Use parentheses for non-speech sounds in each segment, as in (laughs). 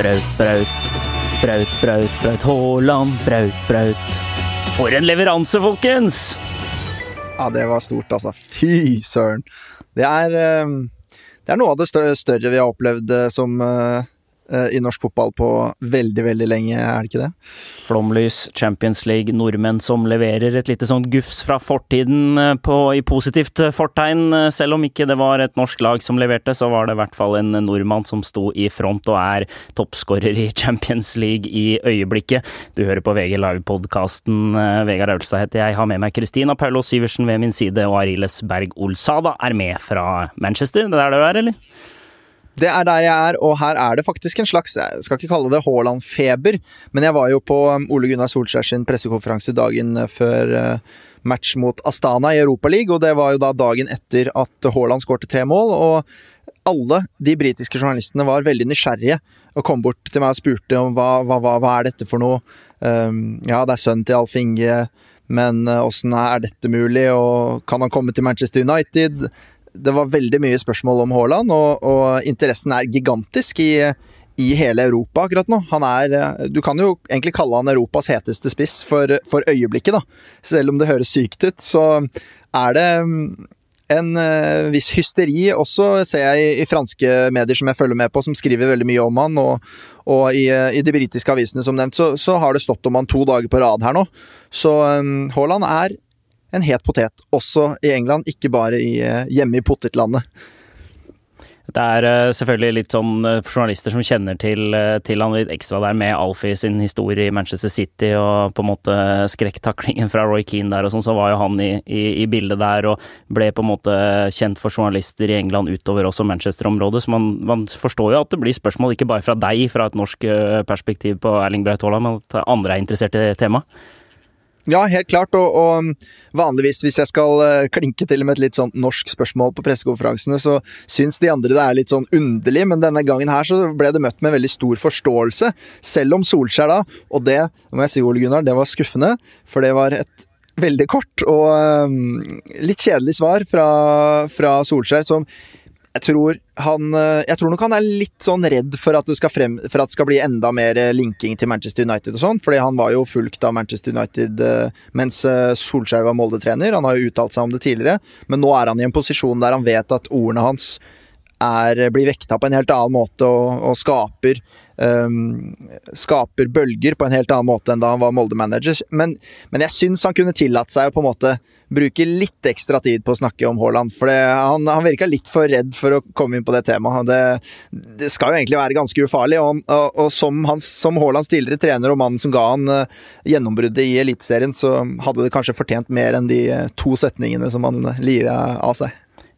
braut, braut. Braut, braut, braut. Haaland, braut, braut. For en leveranse, folkens! Ja, det var stort, altså. Fy søren. Det er, eh, det er noe av det større vi har opplevd eh, som eh, i norsk fotball på veldig, veldig lenge, er det ikke det? Flomlys, Champions League, nordmenn som leverer et lite sånt gufs fra fortiden eh, på, i positivt eh, fortegn. Eh, Selv om ikke det var et norsk lag som leverte, så var det i hvert fall en nordmann som sto i front og er toppskårer i (laughs) Champions League i øyeblikket. Du hører på VG Live-podkasten. Vegard Aulstad heter jeg. Har med meg Kristina Paulo Syversen ved min side, og Ariles Berg Olsada er med fra Manchester. Det er der du er, eller? Det er der jeg er, og her er det faktisk en slags Jeg skal ikke kalle det Haaland-feber, men jeg var jo på um, Ole Gunnar Solskjær sin pressekonferanse dagen uh, før uh, match mot Astana i Europaligaen, og det var jo da dagen etter at Haaland skårte tre mål. og alle de britiske journalistene var veldig nysgjerrige og kom bort til meg og spurte om hva, hva, hva, hva er dette for noe. Um, ja, det er sønnen til Alf Inge, men uh, åssen er dette mulig, og kan han komme til Manchester United? Det var veldig mye spørsmål om Haaland, og, og interessen er gigantisk i, i hele Europa akkurat nå. Han er uh, Du kan jo egentlig kalle han Europas heteste spiss for, for øyeblikket, da. Selv om det høres sykt ut, så er det um, en uh, viss hysteri også, ser jeg i, i franske medier som jeg følger med på, som skriver veldig mye om han, og, og i, uh, i de britiske avisene som nevnt, så, så, har det stått om han to dager på rad her nå. Så um, Haaland er en het potet, også i England, ikke bare i, uh, hjemme i potetlandet. Det er uh, selvfølgelig litt sånn journalister som kjenner til, til han litt ekstra der, med Alfie sin historie i Manchester City og på en måte skrekktaklingen fra Roy Keane der og sånn, så var jo han i, i, i, bildet der og ble på en måte kjent for journalister i England utover også Manchester-området. Så man, man, forstår jo at det blir spørsmål ikke bare fra deg fra et norsk perspektiv på Erling Braut Haaland, men at andre er interessert i temaet. Ja, helt klart, og, og, vanligvis hvis jeg skal uh, klinke til med et litt sånn norsk spørsmål på pressekonferansene, så syns de andre det er litt sånn underlig, men denne gangen her så ble det møtt med veldig stor forståelse, selv om Solskjær da, og det må jeg si, Ole Gunnar, det var skuffende, for det var et veldig kort og um, litt kjedelig svar fra, fra Solskjær, som jeg tror, han, jeg tror nok han er litt sånn redd for at, frem, for at det skal bli enda mer linking til Manchester United og sånn, fordi han var jo fulgt av Manchester United mens Solskjær var Molde-trener. Han har jo uttalt seg om det tidligere, men nå er han i en posisjon der han vet at ordene hans er, blir vekta på en helt annen måte og, og skaper, um, skaper bølger på en helt annen måte enn da han var Molde-manager. Men, men, jeg syns han kunne tillatt seg å på en måte bruke litt ekstra tid på å snakke om Haaland. For han, han virka litt for redd for å komme inn på det temaet. Det, det skal jo egentlig være ganske ufarlig. Og, og, og som, som Haalands tidligere trener og mannen som ga han uh, gjennombruddet i Eliteserien, så hadde det kanskje fortjent mer enn de to setningene som han lira av seg.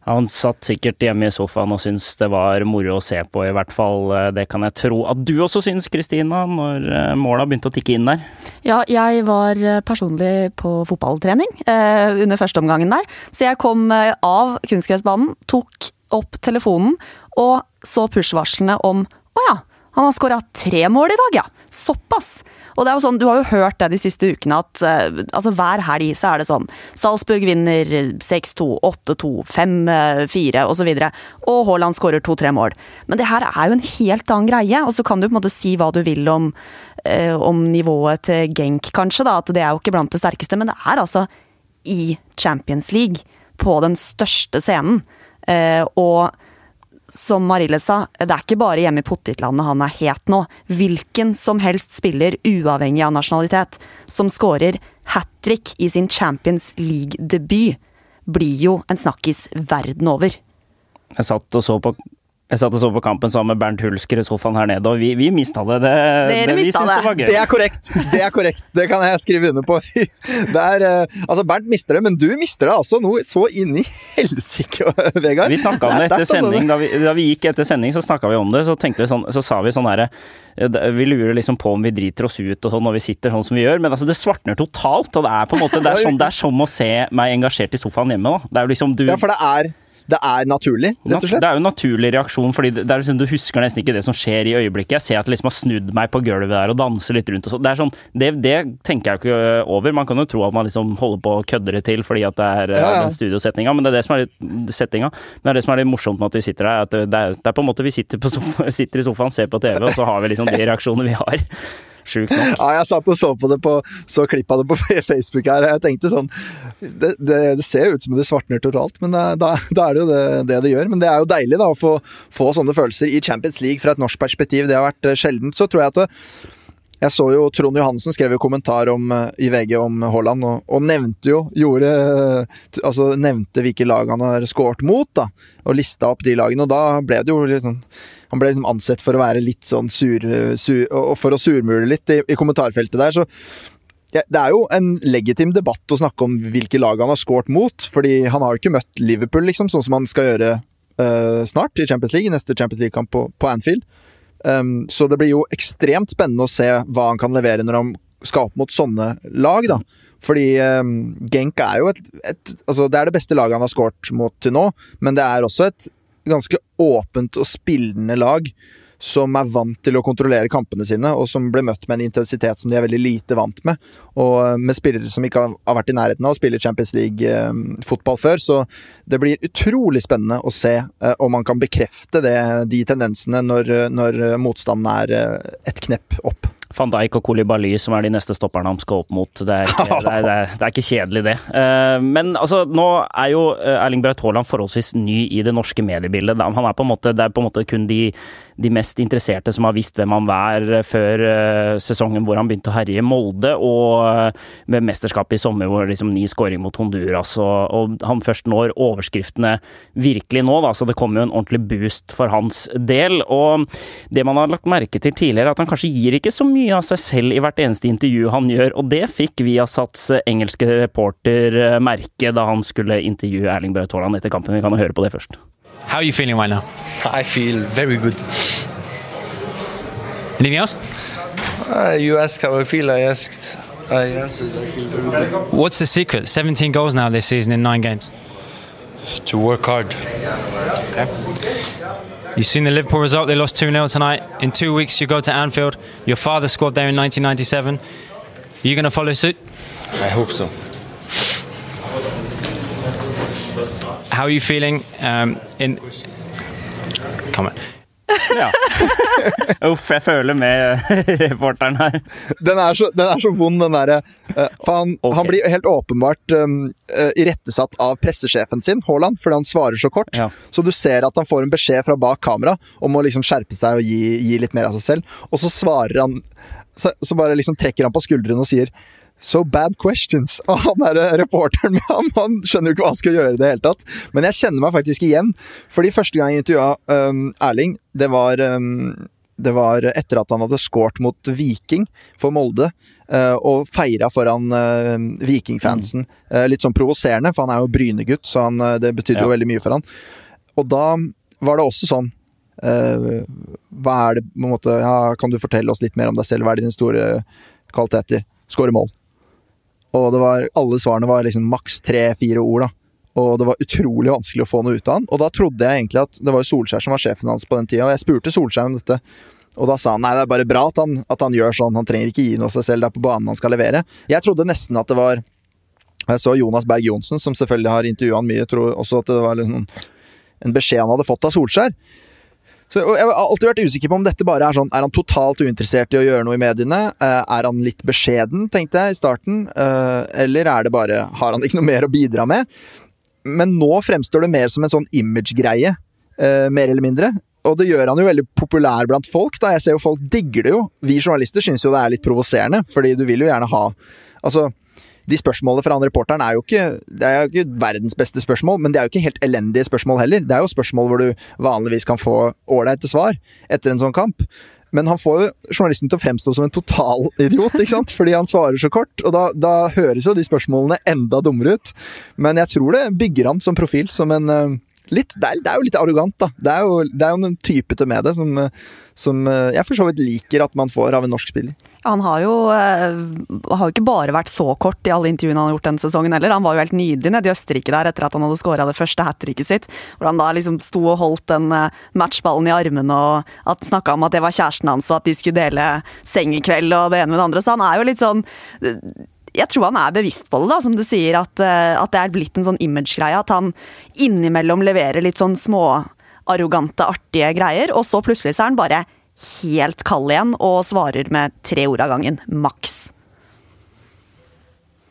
Han satt sikkert hjemme i sofaen og syntes det var moro å se på, i hvert fall. Det kan jeg tro at du også syns, Kristina, når måla begynte å tikke inn der? Ja, jeg var personlig på fotballtrening eh, under førsteomgangen der. Så jeg kom av kunstgressbanen, tok opp telefonen og så push-varslene om å ja, han har skåra tre mål i dag, ja. Såpass. Og det er jo sånn, Du har jo hørt det de siste ukene at uh, altså hver helg så er det sånn Salzburg vinner 6-2, 8-2, 5-4 osv. Og Haaland skårer to-tre mål. Men det her er jo en helt annen greie. Og så kan du på en måte si hva du vil om, uh, om nivået til Genk, kanskje. da, At det er jo ikke blant det sterkeste. Men det er altså i Champions League. På den største scenen. Uh, og som Marille sa, det er ikke bare hjemme i potetlandet han er het nå. Hvilken som helst spiller, uavhengig av nasjonalitet, som skårer hat trick i sin Champions League-debut, blir jo en snakkis verden over. Jeg satt og så på jeg satt og så på kampen sammen med Bernt Hulsker i sofaen her nede, og vi, vi mista det. det, det vi det. det var gøy. Det er korrekt! Det er korrekt, det kan jeg skrive under på. (laughs) Det er, eh, altså Bernt mister det, men du mister det altså noe så inn i helsike, (laughs) Vegard. Vi snakka om det er etter altså. sending. Da vi, da vi gikk etter sending, så snakka vi om det. Så, vi sånn, så sa vi sånn herre Vi lurer liksom på om vi driter oss ut og sånn når vi sitter sånn som vi gjør, men altså det svartner totalt. Og det er på en måte Det er, (laughs) sånn, det er som å se meg engasjert i sofaen hjemme. da. Det er jo liksom du Ja, for det er det er naturlig, rett og slett. Det er jo en naturlig reaksjon, fordi det er sånn, du husker nesten ikke det som skjer i øyeblikket. Jeg ser at jeg liksom har snudd meg på gulvet der og danser litt rundt og sånn. Det, sånn, det, det, tenker jeg jo ikke over. Man kan jo tro at man liksom holder på å kødde det til fordi at det er ja, ja. den studiosetninga, men det er det som er litt settinga. Men det er det som er litt morsomt med at vi sitter der. At det, er, det er på en måte vi sitter, sofa, (laughs) sitter i sofaen, ser på TV, og så har vi liksom de reaksjonene vi har. Sjukt nok. Ja, jeg satt og så på det på Så klipp av det på (laughs) Facebook her. Jeg tenkte sånn Det, det, det ser ut som det svartner totalt, men da, da, er det jo det, det, det gjør. Men det er jo deilig da å få, få, sånne følelser i Champions League fra et norsk perspektiv. Det har vært eh, sjeldent. Så tror jeg at det, jeg så jo Trond Johansen skrev jo kommentar om, eh, i VG om Haaland, og, og, nevnte jo gjorde, altså nevnte hvilke lag han har skåret mot, da, og lista opp de lagene. og Da ble det jo litt sånn Han ble liksom ansett for å være litt sånn sur, sur og for å surmule litt i, i kommentarfeltet der. så ja, det er jo en legitim debatt å snakke om hvilke lag han har scoret mot. fordi han har jo ikke møtt Liverpool, liksom, sånn som han skal gjøre uh, snart i Champions League, neste Champions League-kamp på, på Anfield. Um, så det blir jo ekstremt spennende å se hva han kan levere når han skal opp mot sånne lag, da. Fordi um, Genk er jo et, et, Altså, det er det beste laget han har scoret mot til nå, men det er også et ganske åpent og spillende lag som er vant til å kontrollere kampene sine, og som ble møtt med en intensitet som de er veldig lite vant med. Og eh, med spillere som ikke har vært i nærheten av å spille Champions League-fotball før. Så det blir utrolig spennende å se eh, om man kan bekrefte det, de tendensene når, når motstanden er eh, et knepp opp van Dijk og Kolibaly som er de neste stopperne han skal opp mot. Det er ikke, det er, det er, det er ikke kjedelig, det. Eh, men altså, nå er jo eh, Erling Braut Haaland forholdsvis ny i det norske mediebildet. Han er på en måte, det er på en måte kun de, de mest interesserte som har visst hvem han før eh, sesongen hvor han begynte å herje Molde, og med mesterskapet i sommer hvor liksom ni skåring mot Honduras, og, og, han først når overskriftene virkelig nå, da, så det kommer jo en ordentlig boost for hans del. Og det man har lagt merke til tidligere, er at han kanskje gir ikke så mye mye av seg selv i hvert eneste intervju han gjør, og det fikk Viasats eh, engelske reporter eh, merke da han skulle intervjue Erling Braut Haaland etter kampen. Vi kan jo høre på det først. How are you feeling right now? I feel very good. Anything else? Uh, you asked how I feel. I asked. I answered. I feel very good. What's the secret? 17 goals now this season in nine games. To work hard. Okay. You've seen the Liverpool result, they lost 2 0 tonight. In two weeks, you go to Anfield. Your father scored there in 1997. Are you going to follow suit? I hope so. How are you feeling um, in. Come on. Ja. (laughs) Uff, jeg føler med (laughs) reporteren her. Den er så, den er så vond, den derre uh, For han, okay. han, blir helt åpenbart um, uh, irettesatt av pressesjefen sin, Haaland, fordi han svarer så kort. Ja. Så du ser at han får en beskjed fra bak kamera om å liksom skjerpe seg og gi, gi litt mer av seg selv, og så svarer han så, så bare liksom trekker han på skuldrene og sier So bad questions. (laughs) Og han der reporteren med ham, han skjønner jo ikke hva han skal gjøre i det hele tatt. Men jeg kjenner meg faktisk igjen. Fordi første gang jeg intervjua um, Erling, det var, um, det var etter at han hadde scoret mot Viking for Molde. Uh, og feira foran uh, Vikingfansen. Mm. Uh, litt sånn provoserende, for han er jo Bryne-gutt, så han, det betydde ja. jo veldig mye for han. Og da var det også sånn Hva er det på en måte ja, Kan du fortelle oss litt mer om deg selv? Hva er dine store kvaliteter? Skåre mål. Og det var, alle svarene var liksom maks tre-fire ord, da. Og det var utrolig vanskelig å få noe ut av han. Og da trodde jeg egentlig at det var Solskjær som var sjefen hans på den tida, og jeg spurte Solskjær om dette. Og da sa han nei, det er bare bra at han, at han gjør sånn, han trenger ikke gi noe av seg selv, det er på banen han skal levere. Jeg trodde nesten at det var Jeg så Jonas Berg Johnsen, som selvfølgelig har intervjua han mye, jeg tror også at det var liksom en beskjed han hadde fått av Solskjær. Så jeg har alltid vært usikker på om dette bare er sånn Er han totalt uinteressert i å gjøre noe i mediene? Eh, er han litt beskjeden, tenkte jeg i starten? Eh, eller er det bare Har han ikke noe mer å bidra med? Men nå fremstår det mer som en sånn image-greie, eh, mer eller mindre. Og det gjør han jo veldig populær blant folk. da Jeg ser jo folk digger det jo. Vi journalister syns jo det er litt provoserende, fordi du vil jo gjerne ha Altså, de spørsmålene fra han reporteren er jo ikke Det er jo ikke verdens beste spørsmål, men det er jo ikke helt elendige spørsmål heller. Det er jo spørsmål hvor du vanligvis kan få ålreite svar etter en sånn kamp. Men han får jo journalisten til å fremstå som en totalidiot, ikke sant? fordi han svarer så kort. Og da, da, høres jo de spørsmålene enda dummere ut. Men jeg tror det bygger han som profil, som en, eh, Litt. Det er, det er, jo litt arrogant, da. Det er jo, det er jo en typete med det som, som, jeg for så vidt liker at man får av en norsk spiller. Han har jo, eh, har ikke bare vært så kort i alle intervjuene han har gjort denne sesongen heller. Han var jo helt nydelig nede i Østerrike der etter at han hadde skåra det første hat tricket sitt. Hvor han da liksom sto og holdt den eh, matchballen i armene og at snakka om at det var kjæresten hans og at de skulle dele seng i kveld og det ene med det andre. Så han er jo litt sånn jeg tror han er bevisst på det, da, som du sier, at, eh, at det er blitt en sånn image-greie. At han innimellom leverer litt sånn småarrogante, artige greier, og så plutselig så er han bare helt kald igjen og svarer med tre ord av gangen. Maks.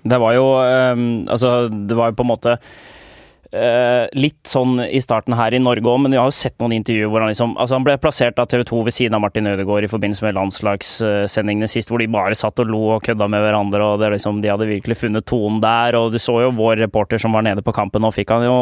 Det var jo um, Altså, det var jo på en måte Uh, litt sånn i starten her i Norge òg, men vi har jo sett noen intervjuer hvor han liksom Altså, han ble plassert av TV 2 ved siden av Martin Ødegaard i forbindelse med landslagssendingene sist, hvor de bare satt og lo og kødda med hverandre, og det liksom, de hadde virkelig funnet tonen der. Og du så jo vår reporter som var nede på kampen, og fikk han jo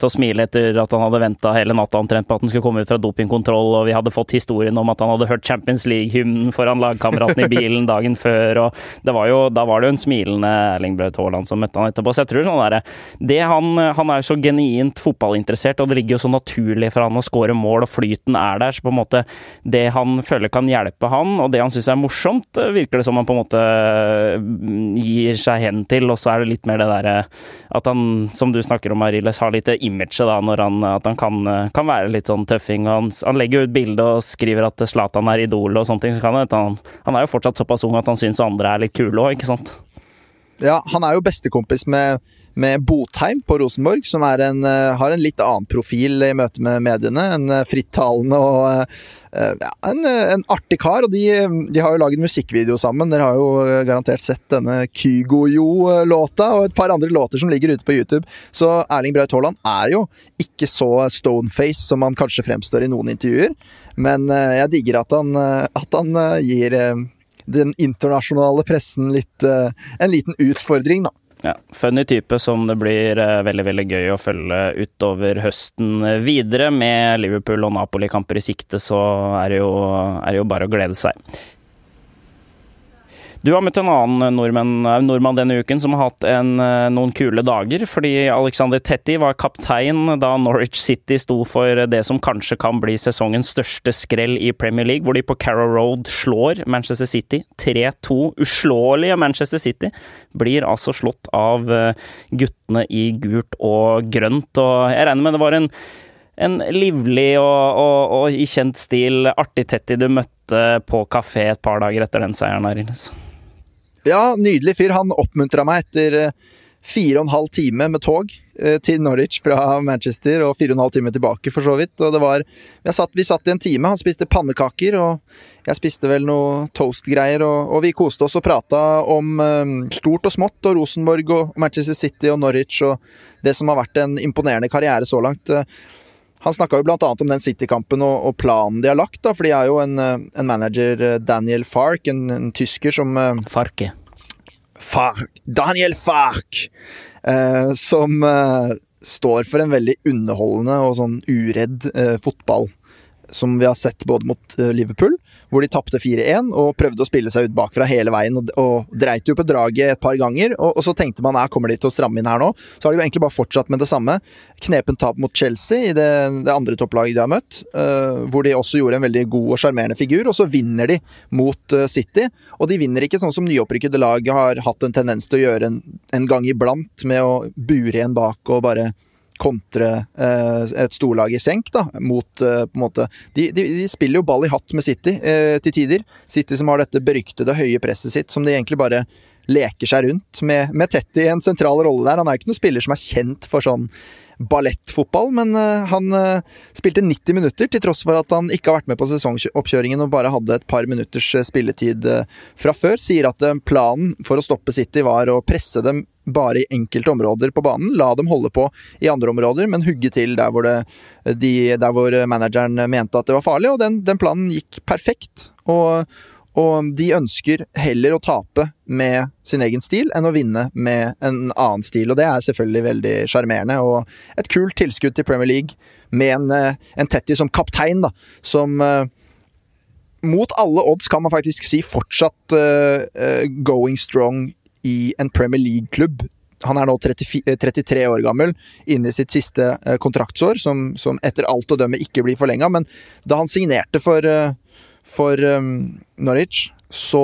til å smile etter at han hadde venta hele natta omtrent på at han skulle komme ut fra dopingkontroll, og vi hadde fått historien om at han hadde hørt Champions League-hymnen foran lagkameraten i bilen (laughs) dagen før, og det var jo, da var det jo en smilende Erling Braut Haaland som møtte han etterpå. Så jeg tror sånn derre Det han, han er så genuint fotballinteressert, og det ligger jo så naturlig for han å skåre mål, og flyten er der. Så på en måte det han føler kan hjelpe han, og det han syns er morsomt, virker det som han på en måte mm, gir seg hen til. Og så er det litt mer det derre at han, som du snakker om, Ariles, har litt image da, når han, at han kan, kan være litt sånn tøffing. Han, han legger jo ut bilde og skriver at Zlatan er idol og sånne ting. Så kan han, han er jo fortsatt såpass ung at han syns andre er litt kule òg, ikke sant? Ja, han er jo bestekompis med, med Botheim på Rosenborg, som en, uh, har en litt annen profil i møte med mediene. En uh, frittalende og uh, ja, en, en, artig kar. Og de, de, har jo laget musikkvideo sammen. Dere har jo garantert sett denne Kygo-jo-låta og et par andre låter som ligger ute på YouTube. Så Erling Braut Haaland er jo ikke så stoneface som han kanskje fremstår i noen intervjuer. Men jeg digger at han, at han gir den internasjonale pressen litt uh, En liten utfordring, da. Ja, Funny type som det blir uh, veldig veldig gøy å følge utover høsten videre. Med Liverpool og Napoli-kamper i sikte, så er det, jo, er det jo bare å glede seg. Du har møtt en annen nordmann, eh, nordmann denne uken som har hatt en, eh, noen kule dager. Fordi Alexander Tetti var kaptein da Norwich City sto for det som kanskje kan bli sesongens største skrell i Premier League, hvor de på Carrow Road slår Manchester City 3-2. Uslåelige Manchester City blir altså slått av eh, guttene i gult og grønt. Og jeg regner med det var en en livlig og, og, og, i kjent stil artig Tetti du møtte på kafé et par dager etter den seieren, Arild. Ja, nydelig fyr. Han oppmuntra meg etter eh, fire og en halv time med tog eh, til Norwich fra Manchester, og fire og en halv time tilbake, for så vidt. Og det var satt, Vi satt i en time, han spiste pannekaker, og jeg spiste vel noe toast-greier, og, og, vi koste oss og prata om um, stort og smått, og Rosenborg og Manchester City og Norwich, og det som har vært en imponerende karriere så langt. Han snakka jo annet om den City-kampen og, og, planen de har lagt, da, for de har jo en, en manager, Daniel Fark, en, en tysker som Farke. Fark. Daniel Fark! Eh, som eh, står for en veldig underholdende og sånn uredd eh, fotball som vi har sett både mot eh, Liverpool, hvor de tapte 4-1 og prøvde å spille seg ut bakfra hele veien og, og dreit jo på draget et par ganger. Og, og så tenkte man her kommer de til å stramme inn her nå. Så har de jo egentlig bare fortsatt med det samme. Knepen tap mot Chelsea i det, det andre topplaget de har møtt, uh, hvor de også gjorde en veldig god og sjarmerende figur. Og så vinner de mot uh, City, og de vinner ikke sånn som nyopprykkede lag har hatt en tendens til å gjøre en, en gang iblant, med å bure igjen bak og bare kontre eh, et storlag i senk, da, mot eh, på en måte de, de, de, spiller jo ball i hatt med City eh, til tider. City som har dette beryktede høye presset sitt, som de egentlig bare leker seg rundt med, med Tetti i en sentral rolle der. Han er jo ikke noen spiller som er kjent for sånn ballettfotball, men uh, han uh, spilte 90 minutter, til tross for at han ikke har vært med på sesongoppkjøringen og bare hadde et par minutters uh, spilletid fra før. Sier at planen for å stoppe City var å presse dem bare i enkelte områder på banen. La dem holde på i andre områder, men hugge til der hvor, det, de, der hvor manageren mente at det var farlig. Og den, den planen gikk perfekt. Og, og de ønsker heller å tape med sin egen stil enn å vinne med en annen stil. Og det er selvfølgelig veldig sjarmerende, og et kult tilskudd til Premier League med en, eh, en Tetty som kaptein, da, som uh, mot alle odds kan man faktisk si fortsatt uh, going strong i en Premier League-klubb han er nå 34, 33 år gammel, inne i sitt siste kontraktsår, som, som etter alt å dømme ikke blir forlenga. Men da han signerte for, for Norwich, så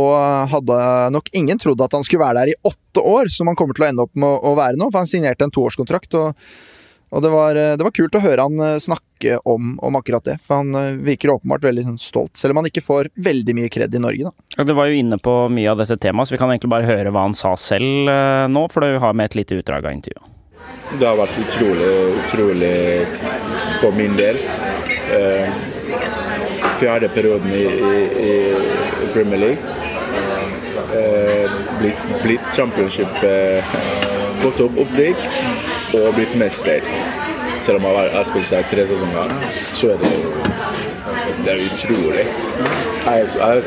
hadde nok ingen trodd at han skulle være der i åtte år, som han kommer til å ende opp med å være nå. For han signerte en toårskontrakt. og og det var, eh, det var, kult å høre han eh, snakke om, om, akkurat det, for han eh, virker åpenbart veldig sånn, stolt. Selv om han ikke får veldig mye kred i Norge, da. Ja, du var jo inne på mye av dette temaet, så vi kan egentlig bare høre hva han sa selv nå, for du har med et lite utdrag av intervjuet. Det har vært utrolig, utrolig for min del. Eh, fjerde perioden i, i, i Premier League. Eh, blitt, blitt championship eh, på topp opprykk og blitt mester. Selv om jeg har spilt der tre sesonger, så er det jo det er utrolig. Jeg, jeg,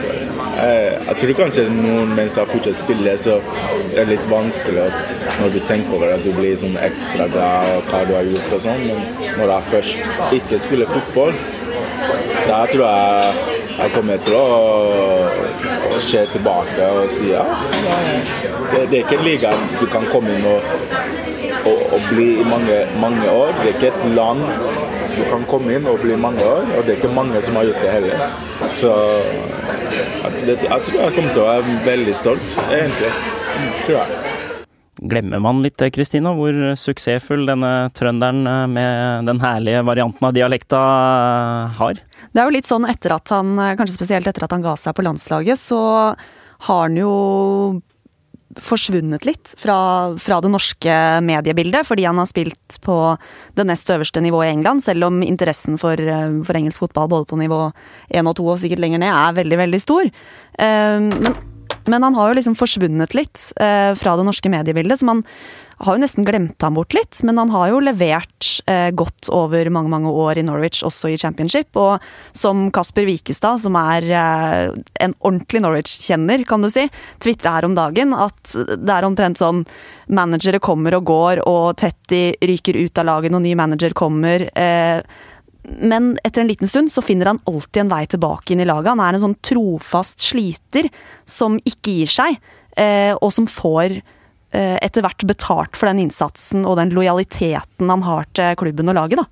jeg, jeg, tror kanskje noen mens jeg fortsatt spiller, så er det litt vanskelig når du tenker over at du blir sånn ekstra glad og hva du har gjort og sånn, men når jeg først ikke spiller fotball, da tror jeg jeg kommer til å, å se tilbake og si ja, det, det er ikke en liga du kan komme inn og og, og bli i mange, mange, år. Det er ikke et land du kan komme inn og bli i mange år, og det er ikke mange som har gjort det heller. Så jeg, jeg tror jeg kommer til å være veldig stolt, egentlig. Tror jeg. Glemmer man litt, Kristina, hvor suksessfull denne trønderen med den herlige varianten av dialekta har? Det er jo litt sånn etter at han, kanskje spesielt etter at han ga seg på landslaget, så har han jo forsvunnet litt fra, fra, det norske mediebildet, fordi han har spilt på det nest øverste nivået i England, selv om interessen for, eh, for engelsk fotball både på nivå 1 og 2 og sikkert lenger ned er veldig, veldig stor. Eh, men, men han har jo liksom forsvunnet litt eh, fra det norske mediebildet, så man har jo nesten glemt ham bort litt, men han har jo levert eh, godt over mange mange år i Norwich, også i championship. Og som Kasper Wikestad, som er eh, en ordentlig Norwich-kjenner, kan du si, tvitra her om dagen at det er omtrent sånn managere kommer og går, og Tetty ryker ut av laget når ny manager kommer. Eh, men etter en liten stund så finner han alltid en vei tilbake inn i laget. Han er en sånn trofast sliter som ikke gir seg, eh, og som får Eh, etter hvert betalt for den innsatsen og den lojaliteten han har til klubben og laget, da.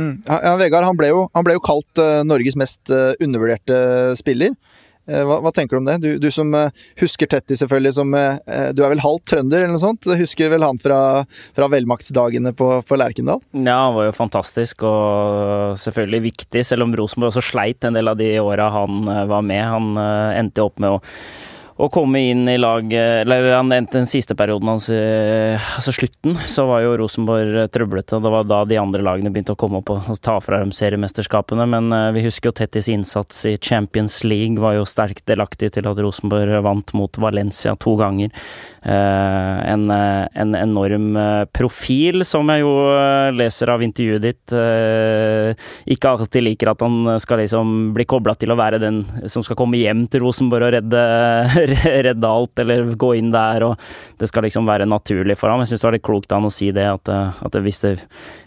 Mm. Ja, Vegard, han ble jo, han ble jo kalt uh, Norges mest undervurderte spiller. Uh, hva, hva, tenker du om det? Du, du som husker Tetti selvfølgelig som Du er vel halvt trønder eller noe sånt? Du husker vel han fra, fra velmaktsdagene på, på Lerkendal? Ja, han var jo fantastisk og selvfølgelig viktig, selv om Rosenborg også sleit en del av de åra han var med. Han endte opp med å å komme inn i lag Eller han endte den siste perioden hans, altså slutten, så var jo Rosenborg trøblete. og Det var da de andre lagene begynte å komme opp og ta fra dem seriemesterskapene. Men eh, vi husker jo Tettis innsats i Champions League var jo sterkt delaktig til at Rosenborg vant mot Valencia to ganger. Eh, en, en enorm profil, som jeg jo leser av intervjuet ditt. Ikke alltid liker at han skal liksom bli kobla til å være den som skal komme hjem til Rosenborg og redde (laughs) redde alt eller gå inn der, og det skal liksom være naturlig for ham. Jeg syns det var litt klokt av han å si det, at, eh, at hvis, det,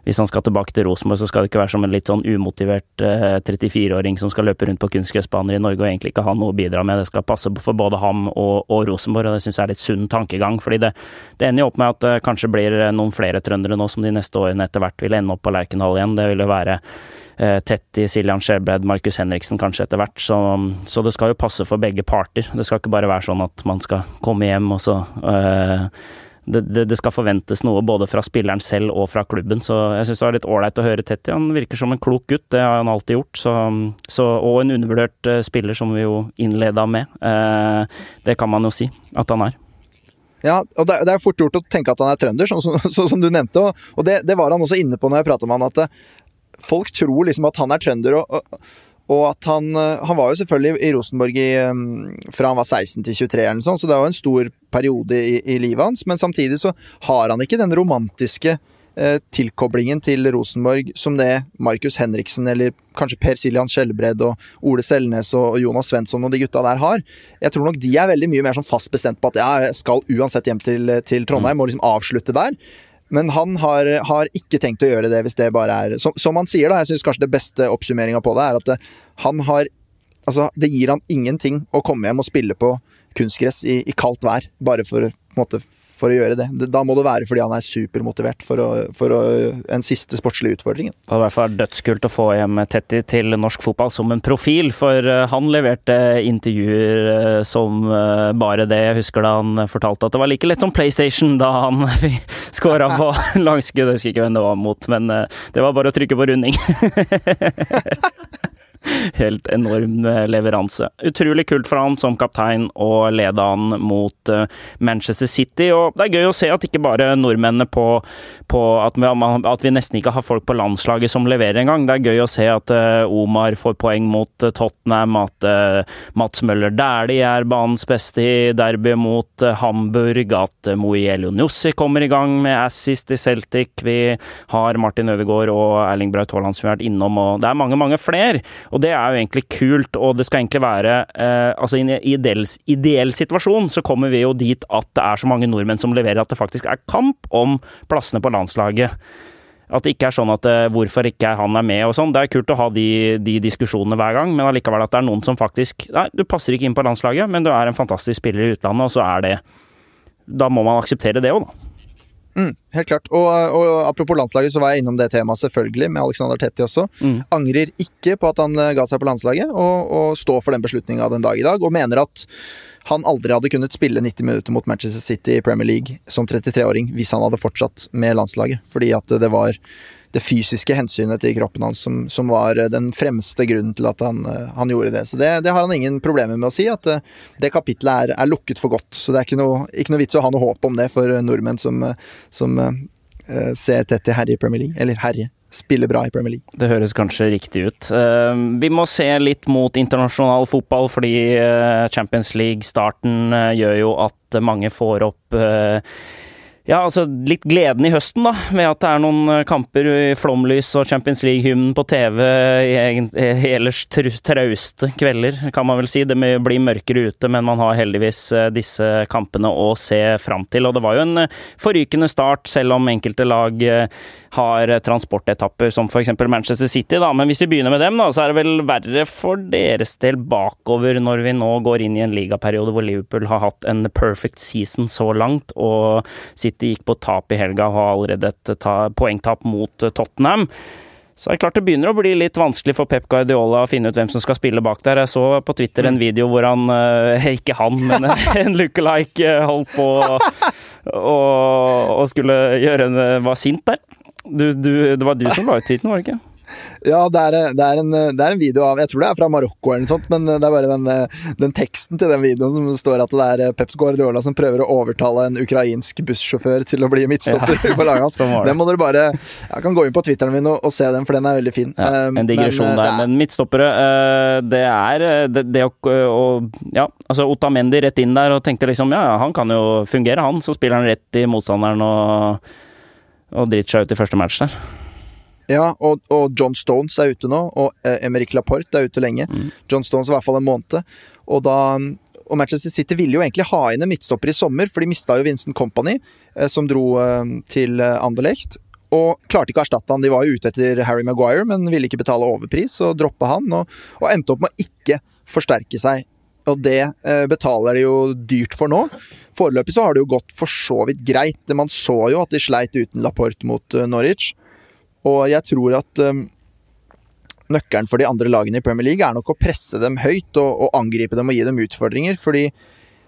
hvis, han skal tilbake til Rosenborg, så skal det ikke være som en litt sånn umotivert eh, 34-åring som skal løpe rundt på kunstgressbaner i Norge og egentlig ikke ha noe å bidra med. Det skal passe for både ham og, og Rosenborg, og det syns jeg er litt sunn tankegang. fordi det, det ender jo opp med at det kanskje blir noen flere trøndere nå som de neste årene etter hvert vil ende opp på Lerkendal igjen. Det vil jo være Eh, Tetti, Siljan Skjelbred, Markus Henriksen kanskje etter hvert. Så, så, det skal jo passe for begge parter. Det skal ikke bare være sånn at man skal komme hjem og så eh, det, det, det, skal forventes noe både fra spilleren selv og fra klubben, så jeg syns det var litt ålreit å høre Tetti. Han virker som en klok gutt, det har han alltid gjort. Så, så, og en undervurdert uh, spiller, som vi jo innleda med. Eh, det kan man jo si at han er. Ja, og det, er fort gjort å tenke at han er trønder, sånn som, (laughs) så, som du nevnte. Og, og det, det, var han også inne på når jeg prata med han, at folk tror liksom at han er trønder, og, og at han eh, Han var jo selvfølgelig i Rosenborg i, mm, fra han var 16 til 23, eller sånn, så det var en stor periode i, i, livet hans. Men samtidig så har han ikke den romantiske eh, tilkoblingen til Rosenborg som det Markus Henriksen eller kanskje Per Siljan Skjelbred og Ole Selnes og Jonas Svensson og de gutta der har. Jeg tror nok de er veldig mye mer sånn fast bestemt på at jeg skal uansett hjem til, til Trondheim og liksom avslutte der. Men han har, har, ikke tenkt å gjøre det hvis det bare er Som, som han sier, da, jeg syns kanskje det beste oppsummeringa på det er at det, han har Altså, det gir han ingenting å komme hjem og spille på kunstgress i, i kaldt vær, bare for, måte, for å gjøre det. Da må det være fordi han er supermotivert for, å, for å, en siste sportslig utfordring. Det hadde i hvert fall dødskult å få hjem Tetti til norsk fotball som en profil, for eh, han leverte intervjuer eh, som eh, bare det. Jeg husker da han fortalte at det var like lett som PlayStation da han (laughs) skåra på langskudd. Jeg husker ikke hvem det var mot, men det var bare å trykke på runding. (laughs) (laughs) helt enorm eh, leveranse. Utrolig kult for han som kaptein å lede han mot eh, Manchester City. Og det er gøy å se at ikke bare nordmennene på, på at, vi, at, vi, nesten ikke har folk på landslaget som leverer engang. Det er gøy å se at uh, Omar får poeng mot Tottenham, at Mats Møller Dæhlie er banens beste i derby mot Hamburg, at Moiello Nussi kommer i gang med assist i Celtic. Vi har Martin Ødegaard og Erling Braut Haaland som vi har vært innom, og det er mange, mange flere. Og det er jo egentlig kult, og det skal egentlig være eh, Altså i en ideell, ideell, situasjon så kommer vi jo dit at det er så mange nordmenn som leverer at det faktisk er kamp om plassene på landslaget. At det ikke er sånn at eh, hvorfor ikke han er med og sånn. Det er kult å ha de, de diskusjonene hver gang, men allikevel at det er noen som faktisk Nei, du passer ikke inn på landslaget, men du er en fantastisk spiller i utlandet, og så er det Da må man akseptere det òg, da. Mm, helt klart. Og, og, apropos landslaget, så var jeg innom det temaet selvfølgelig, med Alexander Tetti også. Mm. Angrer ikke på at han eh, ga seg på landslaget, og, og står for den beslutninga den dag i dag. Og mener at han aldri hadde kunnet spille 90 minutter mot Manchester City i Premier League som 33-åring hvis han hadde fortsatt med landslaget. Fordi at det var det fysiske hensynet til kroppen hans som, som, var eh, den fremste grunnen til at han, eh, han gjorde det. Så det, det, har han ingen problemer med å si, at eh, det kapitlet er, er, lukket for godt. Så det er ikke noe, ikke noe vits å ha noe håp om det for nordmenn som, som uh, ser Tetti herje i Premier League. Eller herje spiller bra i Premier League. Det høres kanskje riktig ut. Vi må se litt mot internasjonal fotball, fordi Champions League-starten gjør jo at mange får opp ja, altså litt gleden i høsten, da, ved at det er noen eh, kamper i flomlys og Champions League-hymnen på TV i ellers trauste kvelder, kan man vel si. Det blir mørkere ute, men man har heldigvis eh, disse kampene å se fram til. Og det var jo en eh, forrykende start, selv om enkelte lag har transportetapper, som f.eks. Manchester City, da. Men hvis vi begynner med dem, da, så er det vel verre for deres del bakover når vi nå går inn i en ligaperiode hvor Liverpool har hatt en perfect season så langt. og City City gikk på tap i helga og har allerede et ta, poengtap mot eh, Tottenham. Så det er klart det begynner å bli litt vanskelig for Pep Guardiola å finne ut hvem som skal spille bak der. Jeg så på Twitter en mm. video hvor han eh, (laughs) Ikke han, men en lookalike eh, holdt på og, skulle gjøre en Var sint der. Du, du, det var du som la ut tweeten, var det ikke? Ja, det er, det, er en, det er, en, video av Jeg tror det er fra Marokko eller noe sånt, men det er bare den, den, teksten til den videoen som står at det er Pep Guardiola som prøver å overtale en ukrainsk bussjåfør til å bli midtstopper ja. (laughs) på laget hans. (laughs) Den må dere bare Jeg kan gå inn på Twitteren min og, og se den, for den er veldig fin. Ja, en digresjon men, der, er, men midtstoppere eh, Det er eh, det, det å, å, Ja, altså Otamendi rett inn der og tenkte liksom ja, han kan jo fungere, han. Så spiller han rett i motstanderen og, og driter seg ut i første match der. Ja, og, og, John Stones er ute nå, og eh, Emerick Laporte er ute lenge. Mm. John Stones i hvert fall en måned. Og, da, og Manchester City ville jo egentlig ha inn en midtstopper i sommer, for de mista jo Vincent Company, eh, som dro eh, til eh, Anderlecht. Og klarte ikke å erstatte han. De var jo ute etter Harry Maguire, men ville ikke betale overpris, og droppe han. Og, og endte opp med å ikke forsterke seg. Og det eh, betaler de jo dyrt for nå. Foreløpig så har det jo gått for så vidt greit. Man så jo at de sleit uten Laporte mot uh, Norwich. Og jeg tror at um, nøkkelen for de andre lagene i Premier League er nok å presse dem høyt og, og angripe dem og gi dem utfordringer. Fordi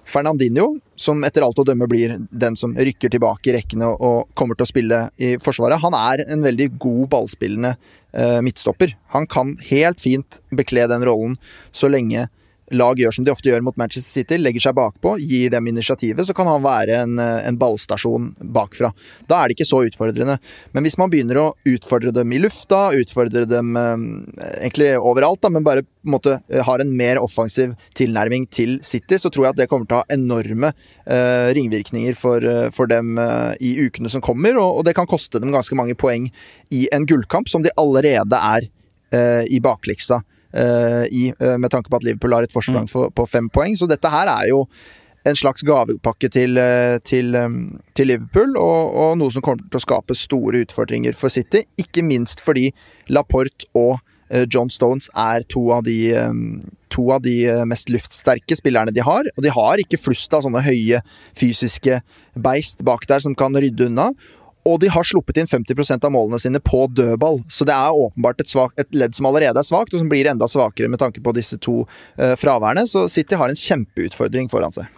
Fernandinho, som etter alt å dømme blir den som rykker tilbake i rekkene og, kommer til å spille i Forsvaret, han er en veldig god ballspillende uh, midtstopper. Han kan helt fint bekle den rollen så lenge lag gjør som de ofte gjør mot Manchester City, legger seg bakpå, gir dem initiativet, så kan han være en, eh, en, ballstasjon bakfra. Da er det ikke så utfordrende. Men hvis man begynner å utfordre dem i lufta, utfordre dem eh, egentlig overalt, da, men bare på en måte eh, har en mer offensiv tilnærming til City, så tror jeg at det kommer til å ha enorme eh, ringvirkninger for, eh, for dem eh, i ukene som kommer, og, og, det kan koste dem ganske mange poeng i en gullkamp som de allerede er i bakliksa. Eh, i, eh, med tanke på at Liverpool har et forsprang for, på fem poeng. Så dette her er jo en slags gavepakke til, eh, til, til Liverpool, og, og, noe som kommer til å skape store utfordringer for City. Ikke minst fordi Laporte og John Stones er to av de to av de mest luftsterke spillerne de har. Og de har ikke flust av sånne høye fysiske beist bak der som kan rydde unna. Og de har sluppet inn 50% av målene sine på dødball, så det er åpenbart et, svak, et, ledd som allerede er svakt, og som blir enda svakere med tanke på disse to uh, fraværene. Så City har en kjempeutfordring foran seg.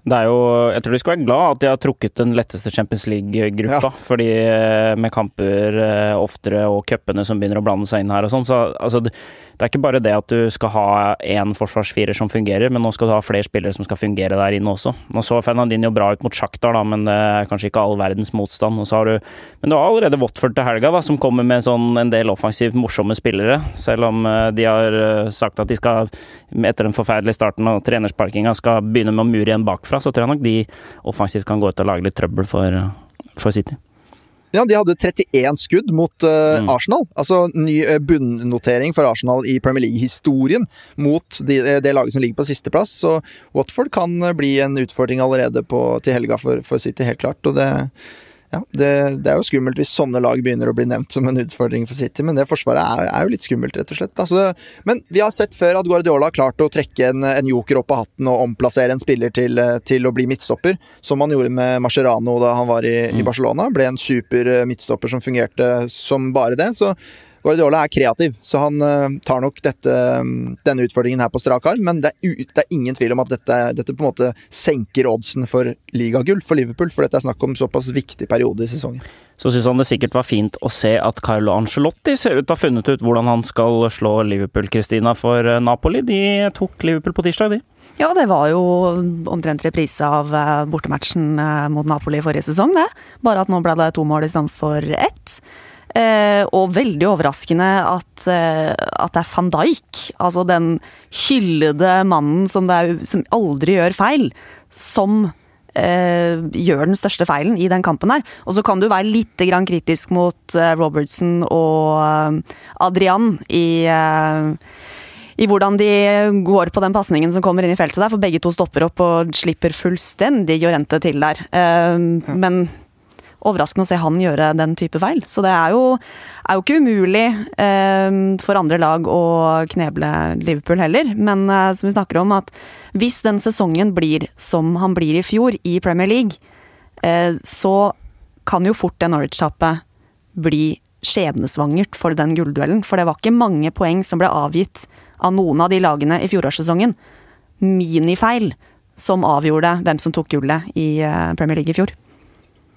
Det er jo, jeg tror de skal være glad at de har trukket den letteste Champions League-gruppa. Ja. Fordi eh, med kamper eh, oftere og cupene som begynner å blande seg inn her og sånn, så altså, det, er ikke bare det at du skal ha én forsvarsfirer som fungerer, men nå skal du ha flere spillere som skal fungere der inne også. Nå så Fernandinho bra ut mot Sjaktar, da, men det er kanskje ikke all verdens motstand. Du, men du har allerede Watford til helga, da, som kommer med sånn en del offensivt morsomme spillere. Selv om de har sagt at de skal, etter den forferdelige starten og trenersparkinga, skal begynne med å mure igjen bakfra bakfra, så tror jeg nok de offensivt kan gå ut og lage litt trøbbel for, for City. Ja, de hadde 31 skudd mot uh, mm. Arsenal. Altså ny uh, bunnnotering for Arsenal i Premier League-historien mot de, eh, det laget som ligger på sisteplass. Så Watford kan bli en utfordring allerede på, til helga for, for City, helt klart. Og det ja, det, det, er jo skummelt hvis sånne lag begynner å bli nevnt som en utfordring for City, men det forsvaret er, er jo litt skummelt, rett og slett. Altså, men vi har sett før at Guardiola har klart å trekke en, en joker opp av hatten og omplassere en spiller til, til, å bli midtstopper, som han gjorde med Mascherano da han var i, mm. i Barcelona. Ble en super midtstopper som fungerte som bare det. så Guardiola er kreativ, så han uh, tar nok dette, denne utfordringen her på strak arm. Men det er, det er, ingen tvil om at dette, dette, på en måte senker oddsen for ligagull for Liverpool. For dette er snakk om såpass viktig periode i sesongen. Så syns han det sikkert var fint å se at Carlo Angelotti ser ut til å ha funnet ut hvordan han skal slå Liverpool, Kristina, for eh, Napoli. De tok Liverpool på tirsdag, de. Ja, det var jo omtrent reprise av eh, bortematchen mot Napoli forrige sesong, det. Bare at nå ble det to mål i stedet for ett. Eh, og veldig overraskende at, eh, at, det er van Dijk, altså den hyllede mannen som, er, som aldri gjør feil, som eh, gjør den største feilen i den kampen her. Og så kan du være litt kritisk mot eh, Robertson og Adrian i i hvordan de går på den pasningen som kommer inn i feltet der, for begge to stopper opp og slipper fullstendig Jorente til der. Men overraskende å se han gjøre den type feil. Så det er jo, er jo ikke umulig eh, for andre lag å kneble Liverpool heller. Men eh, som vi snakker om, at hvis den sesongen blir som han blir i fjor i Premier League, eh, så kan jo fort det Norwich-tapet bli skjebnesvangert for den gullduellen. For det var ikke mange poeng som ble avgitt av noen av de lagene i fjorårssesongen. Minifeil som avgjorde hvem som tok gullet i eh, Premier League i fjor.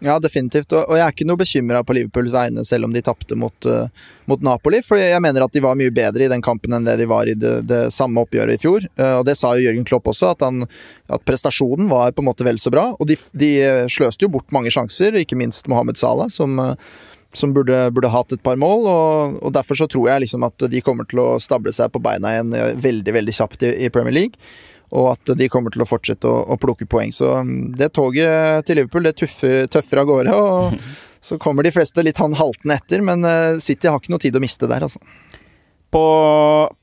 Ja, definitivt. Og, jeg er ikke noe bekymra på Liverpools vegne, selv om de tapte mot, uh, mot, Napoli. For jeg mener at de var mye bedre i den kampen enn det de var i det, det samme oppgjøret i fjor. Uh, og det sa jo Jørgen Klopp også, at, han, at, prestasjonen var på en måte vel så bra. Og de, de sløste jo bort mange sjanser, ikke minst Mohammed Salah, som som burde, burde, hatt et par mål. Og, og, Derfor så tror jeg liksom at de kommer til å stable seg på beina igjen veldig veldig kjapt i, i Premier League og at de kommer til å fortsette å, å plukke poeng. Så um, det toget til Liverpool det tøffer, tøffer av gårde. og (laughs) Så kommer de fleste litt han haltende etter, men uh, City har ikke noe tid å miste der, altså på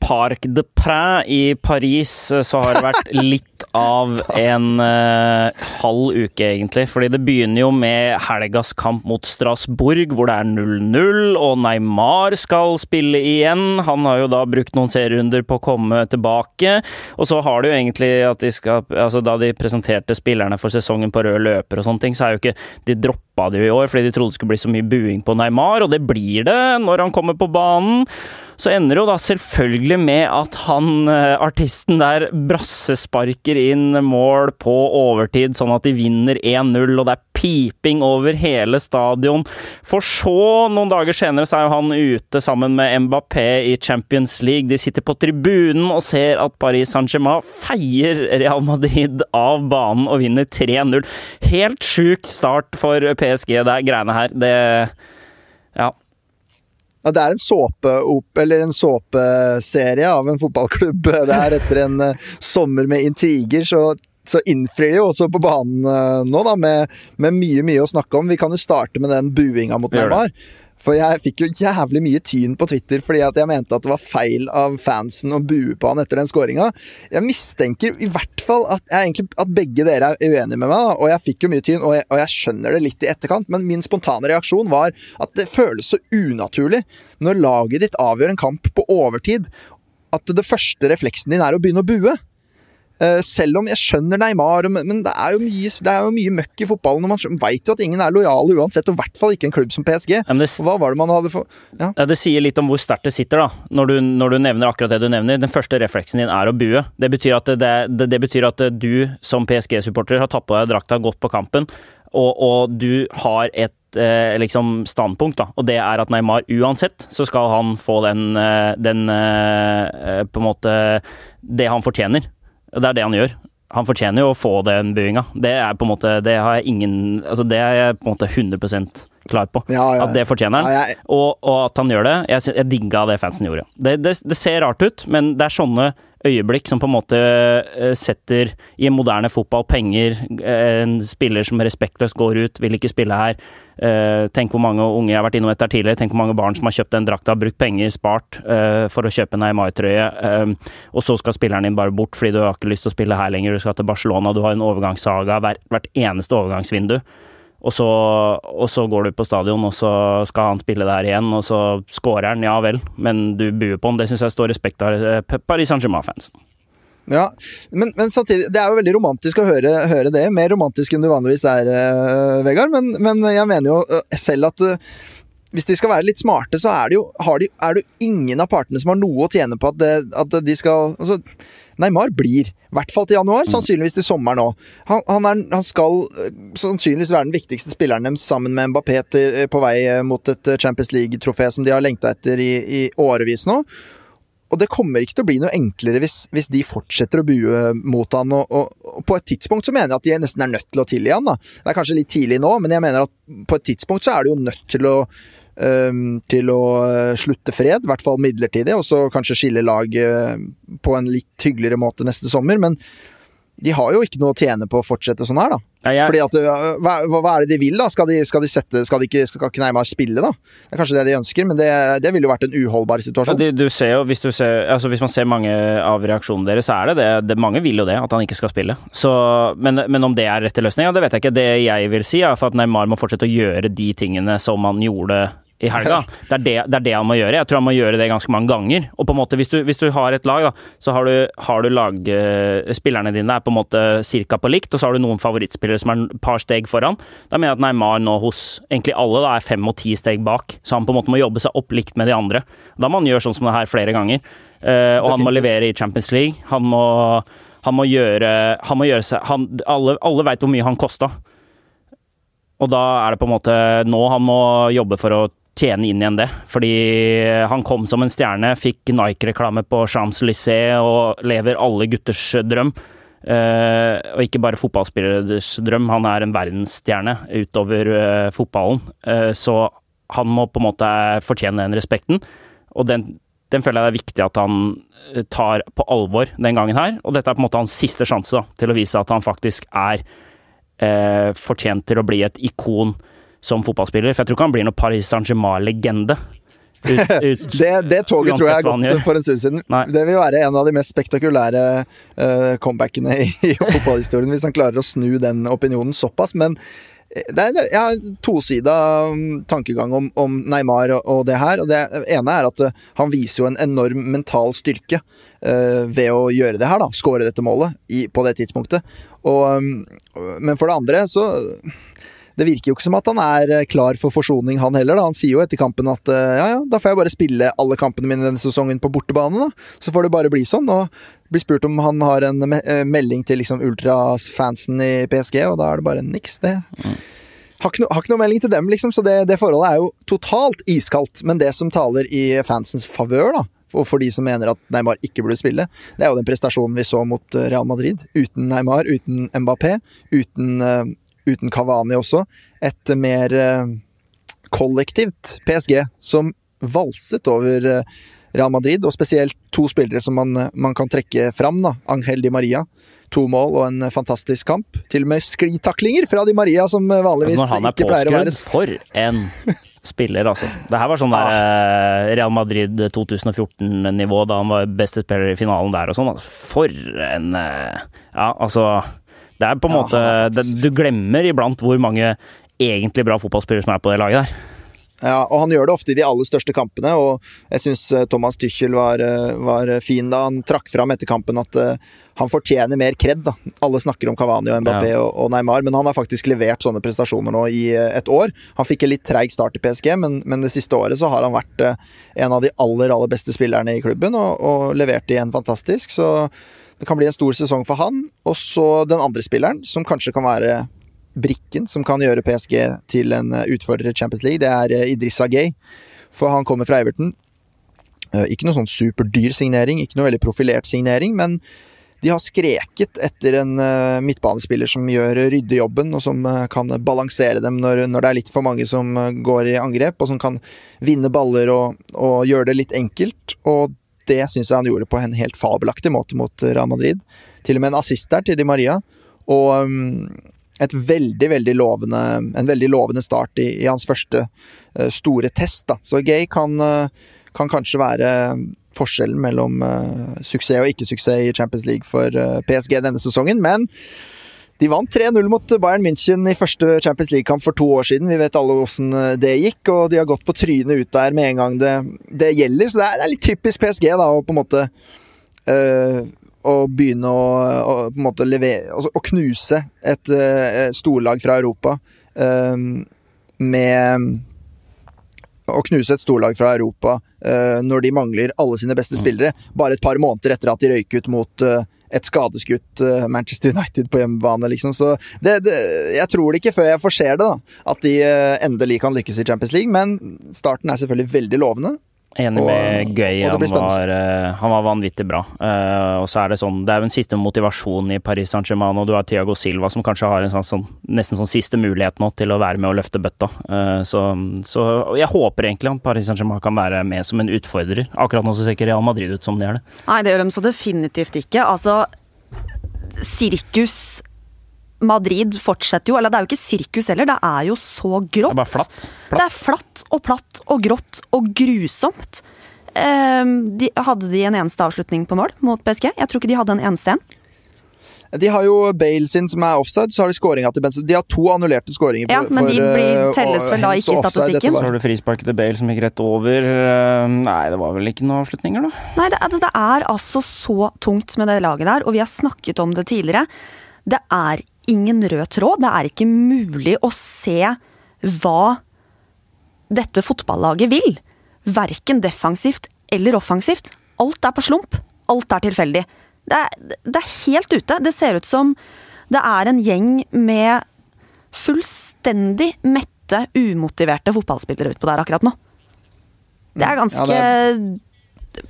Parc de Prins i Paris eh, så har det vært (laughs) litt av en uh, halv uke, egentlig. Fordi det begynner jo med helgas kamp mot Strasbourg, hvor det er 0-0, og Neymar skal spille igjen. Han har jo da brukt noen serierunder på å komme tilbake. Og så har det jo egentlig at de skal Altså, da de presenterte spillerne for sesongen på rød løper og sånne ting, så er jo ikke De droppa det jo i år fordi de trodde det skulle bli så mye buing på Neymar, og det blir det når han kommer på banen. Så ender det jo da selvfølgelig med at han eh, artisten der brassesparker inn mål på overtid, sånn at de vinner 1-0, og det er piping over hele stadion. For så, noen dager senere, så er jo han ute sammen med Mbappé i Champions League. De sitter på tribunen og ser at Paris Saint-Germain feier Real Madrid av banen og vinner 3-0. Helt sjuk start for PSG, det er greiene her. Det Ja. Ja, det er en såpeop, eller en såpeserie av en fotballklubb (laughs) Det er etter en uh, sommer med intriger, så, så innfrir de jo også på banen uh, nå, da, med, med, mye, mye å snakke om. Vi kan jo starte med den buinga mot Neymar. For jeg fikk jo jævlig mye tyn på Twitter fordi at jeg mente at det var feil av fansen å bue på han etter den skåringa. Jeg mistenker i hvert fall at, egentlig, at, begge dere er uenige med meg, og jeg fikk jo mye tyn, og jeg, og jeg, skjønner det litt i etterkant, men min spontane reaksjon var at det føles så unaturlig når laget ditt avgjør en kamp på overtid, at det første refleksen din er å begynne å bue. Uh, selv om jeg skjønner Neymar, men det er, jo mye, det er jo mye møkk i fotballen. og Man veit jo at ingen er lojale uansett, og i hvert fall ikke en klubb som PSG. Det, Hva var det man hadde for ja. Det sier litt om hvor sterkt det sitter, da, når du, når du, nevner akkurat det du nevner. Den første refleksen din er å bue. Det betyr at, det, det betyr at du som PSG-supporter har tatt på deg drakta, gått på kampen, og, og du har et eh, liksom standpunkt, da, og det er at Neymar uansett så skal han få den, eh, den eh, på en måte det han fortjener. Det er det han gjør. Han fortjener jo å få den buinga. Det er på en måte Det har jeg ingen Altså, det er jeg på en måte 100 klar på. Ja, ja, at det fortjener han. Og, og, at han gjør det. Jeg, jeg digga det fansen gjorde. Det, det, det, ser rart ut, men det er sånne øyeblikk som på en måte uh, setter i en moderne fotball penger uh, En spiller som respektløst går ut, vil ikke spille her. Uh, tenk hvor mange unge jeg har vært innom dette tidligere. Tenk hvor mange barn som har kjøpt den drakta, brukt penger, spart for å kjøpe en Neymar-trøye, og så skal spilleren din bare bort fordi du har ikke lyst til å spille her lenger, du skal til Barcelona, du har en overgangssaga hvert eneste overgangsvindu. Og så, og så, går du på stadion, og så skal han spille der igjen, og så scorer han, ja vel, men du buer på han. Det syns jeg står respekt av eh, Paris Saint-Germain-fansen. Ja, men, men, samtidig, det er jo veldig romantisk å høre, høre det. Mer romantisk enn du vanligvis er, uh, Vegard. Men, men, jeg mener jo uh, selv at uh, hvis de skal være litt smarte, så er det jo, de, er det ingen av partene som har noe å tjene på at, det, at de skal altså, Neymar blir. I hvert fall til januar, mm. sannsynligvis til sommeren òg. Han, han, han, skal eh, sannsynligvis være den viktigste spilleren deres sammen med Mbappé til, eh, på vei eh, mot et Champions League-trofé som de har lengta etter i, i årevis nå. Og det kommer ikke til å bli noe enklere hvis, hvis de fortsetter å bue mot han. Og, og, og, på et tidspunkt så mener jeg at de nesten er nødt til å tilgi han. da. Det er kanskje litt tidlig nå, men jeg mener at på et tidspunkt så er de jo nødt til å til å eh, slutte fred, i hvert fall midlertidig, og så kanskje skille lag eh, på en litt hyggeligere måte neste sommer. Men de har jo ikke noe å tjene på å fortsette sånn her, da. Ja, jeg... Fordi at, eh, hva, hva, er det de vil, da? Skal de, skal de sette Skal de ikke skal Kneimar spille, da? Det er kanskje det de ønsker, men det, det ville jo vært en uholdbar situasjon. Ja, du, du ser jo, hvis, du ser, altså hvis, man ser mange av reaksjonene deres, så er det det. det mange vil jo det, at han ikke skal spille. Så, men, men, om det er rette ja, det vet jeg ikke. Det jeg vil si, er at Neymar må fortsette å gjøre de tingene som han gjorde i helga. (laughs) Det er det, det er det, han må gjøre. Jeg tror han må gjøre det ganske mange ganger. Og på en måte, hvis du, hvis du har et lag, da, så har du, har du lag uh, Spillerne dine er på en måte cirka på likt, og så har du noen favorittspillere som er et par steg foran. Da mener jeg at Neymar nå hos egentlig alle da, er fem og ti steg bak, så han på en måte må jobbe seg opp likt med de andre. Da må han gjøre sånn som det her flere ganger. Uh, og han må levere i Champions League. Han må, han må gjøre, han må gjøre seg han, Alle, alle veit hvor mye han kosta. Og da er det på en måte nå han må jobbe for å tjene inn igjen det. Fordi han kom som en stjerne, fikk Nike-reklame på Champs-Élysées og lever alle gutters drøm. Uh, og ikke bare fotballspilleres drøm, han er en verdensstjerne utover uh, fotballen. Uh, så han må på en måte fortjene den respekten, og den, den, føler jeg det er viktig at han tar på alvor den gangen her. Og dette er på en måte hans siste sjanse da, til å vise at han faktisk er fortjent til å bli et ikon som fotballspiller. For jeg tror ikke han blir noen Paris Saint-Germain-legende. (laughs) det, det, toget tror jeg er gått for en stund siden. Nei. Det vil være en av de mest spektakulære uh, comebackene i, (laughs) i fotballhistorien, hvis han klarer å snu den opinionen såpass. Men eh, det er, jeg har tosida mm, tankegang om, om Neymar og, og, det her. og Det ene er at uh, han viser jo en enorm mental styrke uh, ved å gjøre det her, da. Skåre dette målet i, på det tidspunktet. Og, um, men for det andre så det virker jo ikke som at han er eh, klar for forsoning, han heller. da. Han sier jo etter kampen at eh, ja, ja, da får jeg bare spille alle kampene mine denne sesongen på bortebane, da. Så får det bare bli sånn. Og blir spurt om han har en eh, melding til liksom ultrasfansen i PSG, og da er det bare niks, det. Har ikke, no, har ikke noe melding til dem, liksom, så det, det forholdet er jo totalt iskaldt. Men det som taler i fansens favør, da, og for de som mener at Neymar ikke burde spille, det er jo den prestasjonen vi så mot Real Madrid. Uten Neymar, uten Mbappé, uten uten Kavani også, et mer eh, kollektivt PSG som valset over eh, Real Madrid, og spesielt to spillere som man, man kan trekke fram. da, Angel Di Maria. To mål og en fantastisk kamp. Til og med sklitaklinger fra Di Maria, som vanligvis altså ikke pleier å være For en spiller, altså. Det her var sånn der eh, Real Madrid 2014-nivå, da han var beste spiller i finalen der og sånn. Altså, For en eh, Ja, altså Det er på en Ja, måte det. Du glemmer iblant hvor mange egentlig bra fotballspillere som er på det laget der. Ja, og han gjør det ofte i de aller største kampene, og jeg syns Thomas Tychel var, eh, var fin da han trakk fram etter kampen at eh, han fortjener mer kred, da. Alle snakker om Cavani og Mbappé Ja. og, Neymar, men han har faktisk levert sånne prestasjoner nå i eh, et år. Han fikk en litt treig start i PSG, men, men det siste året så har han vært eh, en av de aller, aller beste spillerne i klubben, og, og leverte igjen fantastisk, så det kan bli en stor sesong for han. Og så den andre spilleren, som kanskje kan være brikken som kan gjøre PSG til en eh, utfordrer i Champions League, det er eh, Idrissa Gay. For han kommer fra Everton. Eh, Ikke noe sånn superdyr signering, ikke noe veldig profilert signering, men de har skreket etter en midtbanespiller som gjør ryddejobben, og som kan balansere dem når, når det er litt for mange som går i angrep, og som kan vinne baller og, og gjøre det litt enkelt. Og det syns jeg han gjorde på en helt fabelaktig måte mot eh, Real Madrid. Til og med en assist der til Di Maria. Og mm, et veldig, veldig lovende, en veldig lovende start i, i hans første eh, store test. Da. Så Gay kan, eh, kan kanskje være forskjellen mellom suksess og ikke-suksess i Champions League for PSG denne sesongen. Men de vant 3-0 mot Bayern München i første Champions League-kamp for to år siden. Vi vet alle hvordan eh, det gikk, og de har gått på trynet ut der med en gang det, det gjelder. Så det er, litt typisk PSG da, å på en måte øh, å begynne å, å på en måte levere altså, Å knuse et eh, storlag fra Europa øh, med Å knuse et storlag fra Europa når de mangler alle sine beste spillere, bare et par måneder etter at de røyk ut mot et skadeskutt eh, Manchester United på hjemmebane, liksom. Så det, det, jeg tror det ikke før jeg får se det, da. At de eh, endelig kan lykkes i Champions League. Men starten er selvfølgelig veldig lovende. Enig Og- med Gøy. og Han var, eh, han var vanvittig bra. Uh, og så er det sånn Det er jo en siste motivasjon i Paris Saint-Germain, og du har Tiago Silva som kanskje har en sånn, sånn nesten sånn siste mulighet nå til å være med og løfte bøtta. Uh, så, så jeg håper egentlig at Paris Saint-Germain kan være med som en utfordrer. Akkurat nå så ser ikke Real Madrid ut som de er det. Nei, det gjør de så definitivt ikke. Altså, sirkus Madrid fortsetter jo, eller det er jo ikke sirkus heller, det er jo så grått. Det er bare flatt. Det er flatt og platt og grått og grusomt. Ehm, de, hadde de en eneste avslutning på mål mot PSG? Jeg tror ikke de hadde en eneste en. De har jo Bale sin som er offside, så har de skåringa til Benzema. De har to annullerte skåringer. Ja, men de blir- eh, telles vel da ikke i statistikken? Så har du frisparket til Bale som gikk rett over. Eh, nei, det var vel ikke noen avslutninger, da. Nei, det, er- det er altså så tungt med det laget der, og vi har snakket om det tidligere. Det er ingen rød tråd. Det er ikke mulig å se hva dette fotballaget vil. Verken defensivt eller offensivt. Alt er på slump. Alt er tilfeldig. Det er, det er helt ute. Det ser ut som det er en gjeng med fullstendig mette, umotiverte fotballspillere utpå der akkurat nå. Det er ganske Ja,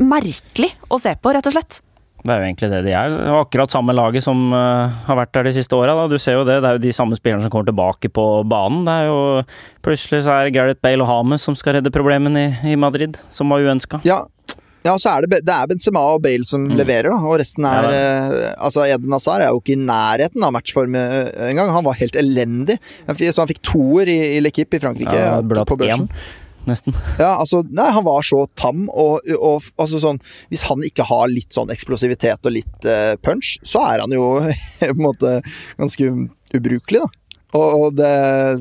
merkelig å se på, rett og slett. Det er jo egentlig det de er. Det er Akkurat samme laget som uh, har vært der de siste åra. Du ser jo det. Det er jo de samme spillerne som kommer tilbake på banen. Det er jo Plutselig så er Gareth Bale og Hames som skal redde problemene i, i Madrid, som var uønska. Ja, ja så er det, det er Benzema og Bale som leverer, da. Og resten er Ja, eh, Altså, Eden Hazard er jo ikke i nærheten av matchform eh, engang. Han var helt elendig. Så han fikk toer i, i L'Equipe i Frankrike. Ja, på børsen. én, nesten. Ja, altså, nei, han var så tam, og, og altså sånn Hvis han ikke har litt sånn eksplosivitet og litt uh, punch, så er han jo (laughs) på en måte ganske ubrukelig, da. Og, og det,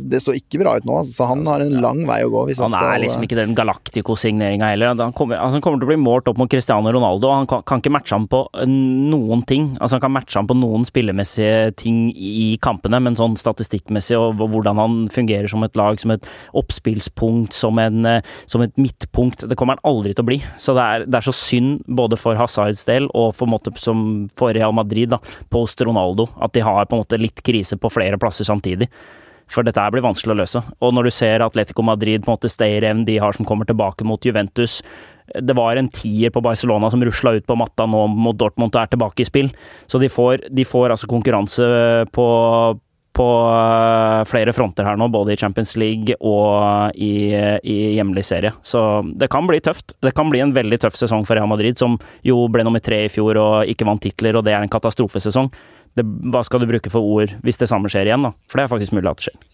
det så ikke bra ut nå, altså. så han har en lang vei å gå. Han, Han er skal, liksom ikke den Galactico-signeringa heller. Han kommer, altså han kommer til å bli målt opp mot Cristiano Ronaldo, og han kan, kan ikke matche ham på eh, noen ting. Altså Han kan matche ham på noen spillemessige ting i kampene, men sånn statistikkmessig og hvordan han fungerer som et lag, som et oppspillspunkt, som, en, eh, som et midtpunkt, det kommer han aldri til å bli. Så det er, det er så synd, både for Hazards del og for, måte, som for Real Madrid, da, post Ronaldo, at de har på en måte litt krise på flere plasser samtidig. For dette her blir vanskelig å løse. Og når du ser Atletico Madrid på en måte stayer evnen de har som kommer tilbake mot Juventus Det var en tier på Barcelona som rusla ut på matta nå mot Dortmund og er tilbake i spill. Så de får, de får altså konkurranse på, på øh, flere fronter her nå, både i Champions League og i, i hjemlig serie. Så det kan bli tøft. Det kan bli en veldig tøff sesong for Real Madrid, som jo ble nummer tre i fjor og ikke vant titler, og det er en katastrofesesong. Det, hva skal du bruke for ord hvis det samme skjer igjen, da? For det er faktisk mulig at det skjer.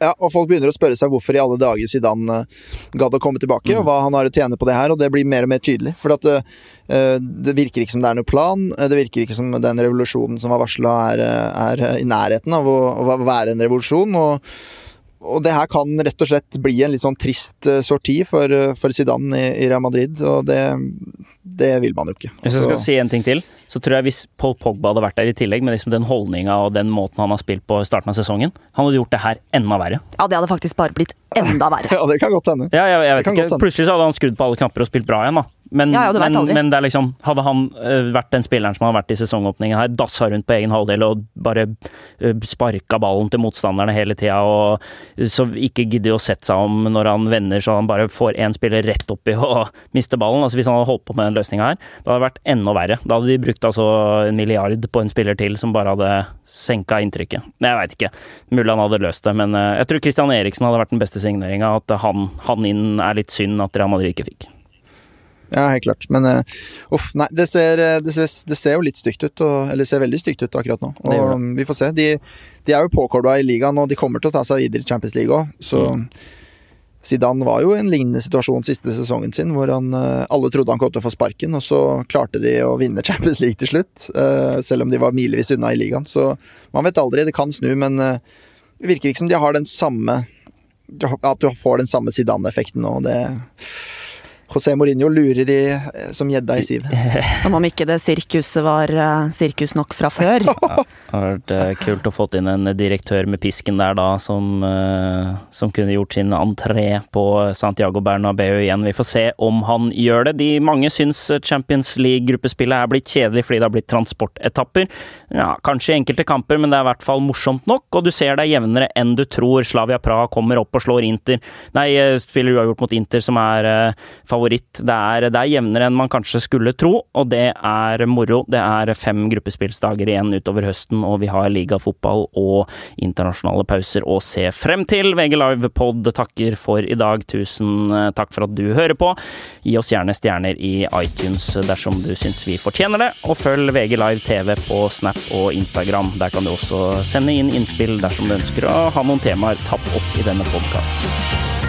Ja, og folk begynner å spørre seg hvorfor i alle dager Zidane uh, gadd å komme tilbake, og hva han har å tjene på det her, og det blir mer og mer tydelig. For at uh, det virker ikke som det er noe plan, det virker ikke som den revolusjonen som var varsla er, er, i nærheten av å, å være en revolusjon. og og det her kan rett og slett bli en litt sånn trist sorti for, for Zidane i, i Real Madrid, og det, det vil man jo ikke. Hvis jeg skal si en ting til, så tror jeg hvis Paul Pogba hadde vært der i tillegg, med liksom den holdninga og den måten han har spilt på i starten av sesongen, han hadde gjort det her enda verre. Ja, det hadde faktisk bare blitt enda verre. (laughs) ja, det kan godt hende. Ja, jeg, jeg vet ikke. Plutselig så hadde han skrudd på alle knapper og spilt bra igjen, da. Men, ja, ja, men, men, det liksom Hadde han uh, vært den spilleren som hadde vært i sesongåpningen her, dassa rundt på egen halvdel og bare uh, sparka ballen til motstanderne hele tida, og så ikke gidder å sette seg om når han vender så han bare får én spiller rett oppi og (laughs) mister ballen Altså Hvis han hadde holdt på med den løsninga her, da hadde det vært enda verre. Da hadde de brukt altså en milliard på en spiller til som bare hadde senka inntrykket. Jeg veit ikke. Mulig han hadde løst det, men jeg tror Christian Eriksen hadde vært den beste signeringa. At han, han inn er litt synd at Real Madrid ikke fikk. Ja, helt klart. Men uh, uff, nei. Det ser, det, ser, det ser, jo litt stygt ut. Og, eller ser veldig stygt ut akkurat nå. Og det vi får se. De, de er jo påkobla i ligaen, og de kommer til å ta seg videre i Champions League òg. Så mm. Zidane var jo i en lignende situasjon siste sesongen sin, hvor han, uh, alle trodde han kom til å få sparken, og så klarte de å vinne (laughs) Champions League til slutt. Selv om de var milevis unna i ligaen. Så man vet aldri. Det kan snu, men det virker ikke som de har den samme At du får den samme Zidane-effekten nå. Det José Mourinho lurer i, eh, som gjedda i siv. (laughs) Som om ikke det sirkuset var uh, sirkus nok fra før. (laughs) Ja, det har vært uh, kult å få inn en direktør med pisken der da, som, som kunne gjort sin entré på Santiago Bernabeu igjen. Vi får se om han gjør det. De mange syns Champions League-gruppespillet er blitt kjedelig fordi det har blitt transportetapper. Ja, kanskje i enkelte kamper, men det er i hvert fall morsomt nok, og du ser det er jevnere enn du tror. Slavia Praha kommer opp og slår Inter. Nei, spiller uavgjort mot Inter, som er favoritt favoritt. Det er, det er, jevnere enn man kanskje skulle tro, og det er moro. Det er fem gruppespillsdager igjen utover høsten, og vi har ligafotball og internasjonale pauser å se frem til. VG Live Pod takker for i dag. Tusen eh, takk for at du hører på. Gi oss gjerne stjerner i iTunes dersom du syns vi fortjener det, og følg VG Live TV på Snap og Instagram. Der kan du også sende inn innspill dersom du ønsker å ha noen temaer tatt opp i denne podkasten.